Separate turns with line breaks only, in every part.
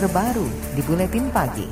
terbaru di Buletin Pagi.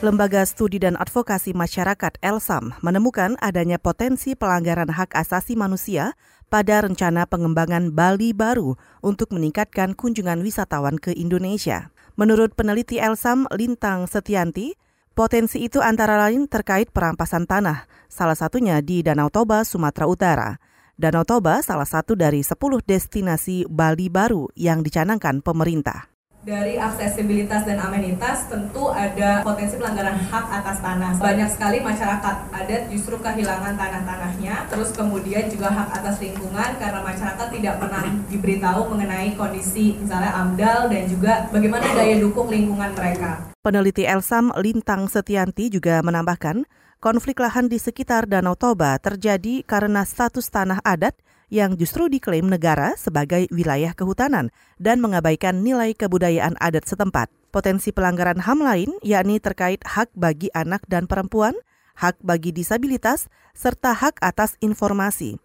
Lembaga Studi dan Advokasi Masyarakat Elsam menemukan adanya potensi pelanggaran hak asasi manusia pada rencana pengembangan Bali baru untuk meningkatkan kunjungan wisatawan ke Indonesia. Menurut peneliti Elsam Lintang Setianti, Potensi itu antara lain terkait perampasan tanah, salah satunya di Danau Toba, Sumatera Utara. Danau Toba salah satu dari 10 destinasi Bali baru yang dicanangkan pemerintah
dari aksesibilitas dan amenitas tentu ada potensi pelanggaran hak atas tanah. Banyak sekali masyarakat adat justru kehilangan tanah-tanahnya, terus kemudian juga hak atas lingkungan karena masyarakat tidak pernah diberitahu mengenai kondisi misalnya AMDAL dan juga bagaimana daya dukung lingkungan mereka.
Peneliti Elsam Lintang Setianti juga menambahkan, konflik lahan di sekitar Danau Toba terjadi karena status tanah adat yang justru diklaim negara sebagai wilayah kehutanan dan mengabaikan nilai kebudayaan adat setempat. Potensi pelanggaran HAM lain yakni terkait hak bagi anak dan perempuan, hak bagi disabilitas, serta hak atas informasi.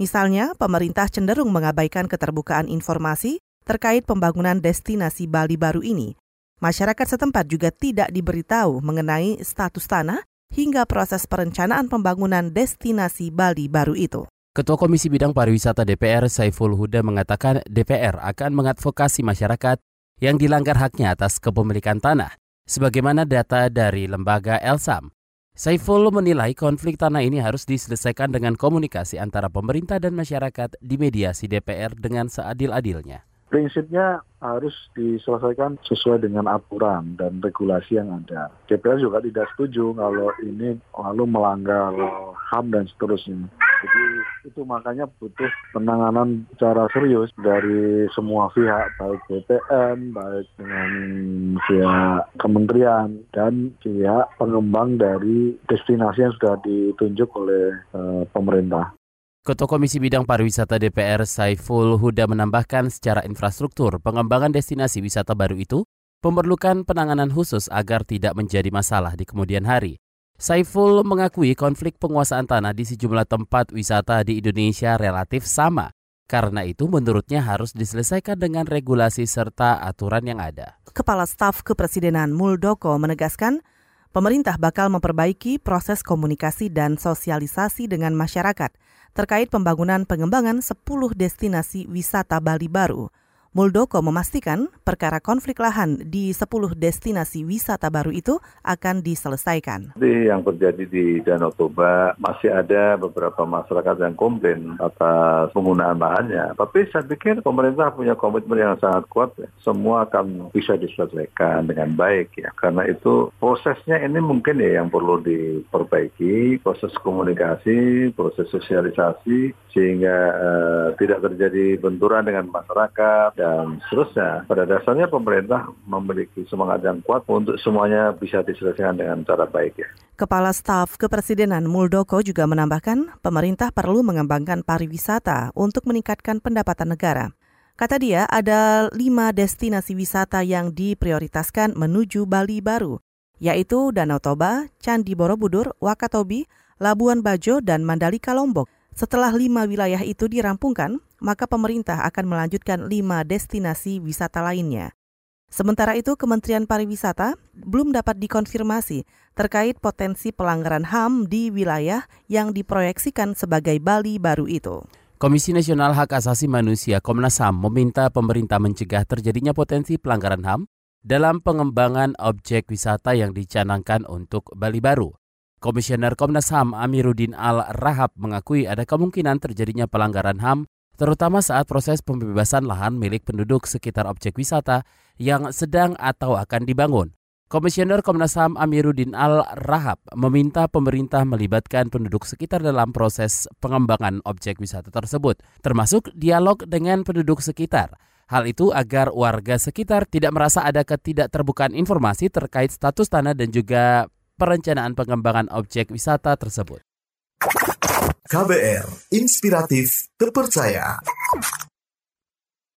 Misalnya, pemerintah cenderung mengabaikan keterbukaan informasi terkait pembangunan destinasi Bali baru ini. Masyarakat setempat juga tidak diberitahu mengenai status tanah hingga proses perencanaan pembangunan destinasi Bali baru itu.
Ketua Komisi Bidang Pariwisata DPR Saiful Huda mengatakan DPR akan mengadvokasi masyarakat yang dilanggar haknya atas kepemilikan tanah, sebagaimana data dari lembaga Elsam. Saiful menilai konflik tanah ini harus diselesaikan dengan komunikasi antara pemerintah dan masyarakat di mediasi DPR dengan seadil-adilnya
prinsipnya harus diselesaikan sesuai dengan aturan dan regulasi yang ada. DPR juga tidak setuju kalau ini lalu melanggar HAM dan seterusnya. Jadi itu makanya butuh penanganan secara serius dari semua pihak, baik BPN, baik dengan pihak kementerian, dan pihak pengembang dari destinasi yang sudah ditunjuk oleh uh, pemerintah.
Ketua Komisi Bidang Pariwisata DPR Saiful Huda menambahkan secara infrastruktur pengembangan destinasi wisata baru itu memerlukan penanganan khusus agar tidak menjadi masalah di kemudian hari. Saiful mengakui konflik penguasaan tanah di sejumlah tempat wisata di Indonesia relatif sama. Karena itu menurutnya harus diselesaikan dengan regulasi serta aturan yang ada.
Kepala Staf Kepresidenan Muldoko menegaskan, pemerintah bakal memperbaiki proses komunikasi dan sosialisasi dengan masyarakat terkait pembangunan pengembangan 10 destinasi wisata Bali baru. Muldoko memastikan perkara konflik lahan di 10 destinasi wisata baru itu akan diselesaikan.
Jadi yang terjadi di Danau Toba masih ada beberapa masyarakat yang komplain atas penggunaan lahannya. Tapi saya pikir pemerintah punya komitmen yang sangat kuat. Semua akan bisa diselesaikan dengan baik ya. Karena itu prosesnya ini mungkin ya yang perlu diperbaiki, proses komunikasi, proses sosialisasi sehingga uh, tidak terjadi benturan dengan masyarakat dan seterusnya. Pada dasarnya pemerintah memiliki semangat yang kuat untuk semuanya bisa diselesaikan dengan cara baik ya.
Kepala Staf Kepresidenan Muldoko juga menambahkan pemerintah perlu mengembangkan pariwisata untuk meningkatkan pendapatan negara. Kata dia, ada lima destinasi wisata yang diprioritaskan menuju Bali baru, yaitu Danau Toba, Candi Borobudur, Wakatobi, Labuan Bajo, dan Mandalika Lombok. Setelah lima wilayah itu dirampungkan, maka pemerintah akan melanjutkan lima destinasi wisata lainnya. Sementara itu, Kementerian Pariwisata belum dapat dikonfirmasi terkait potensi pelanggaran HAM di wilayah yang diproyeksikan sebagai Bali baru itu.
Komisi Nasional Hak Asasi Manusia Komnas HAM meminta pemerintah mencegah terjadinya potensi pelanggaran HAM dalam pengembangan objek wisata yang dicanangkan untuk Bali baru. Komisioner Komnas HAM Amiruddin Al-Rahab mengakui ada kemungkinan terjadinya pelanggaran HAM terutama saat proses pembebasan lahan milik penduduk sekitar objek wisata yang sedang atau akan dibangun. Komisioner Komnas HAM Amiruddin Al-Rahab meminta pemerintah melibatkan penduduk sekitar dalam proses pengembangan objek wisata tersebut, termasuk dialog dengan penduduk sekitar. Hal itu agar warga sekitar tidak merasa ada ketidakterbukaan informasi terkait status tanah dan juga perencanaan pengembangan objek wisata tersebut.
KBR, inspiratif, terpercaya.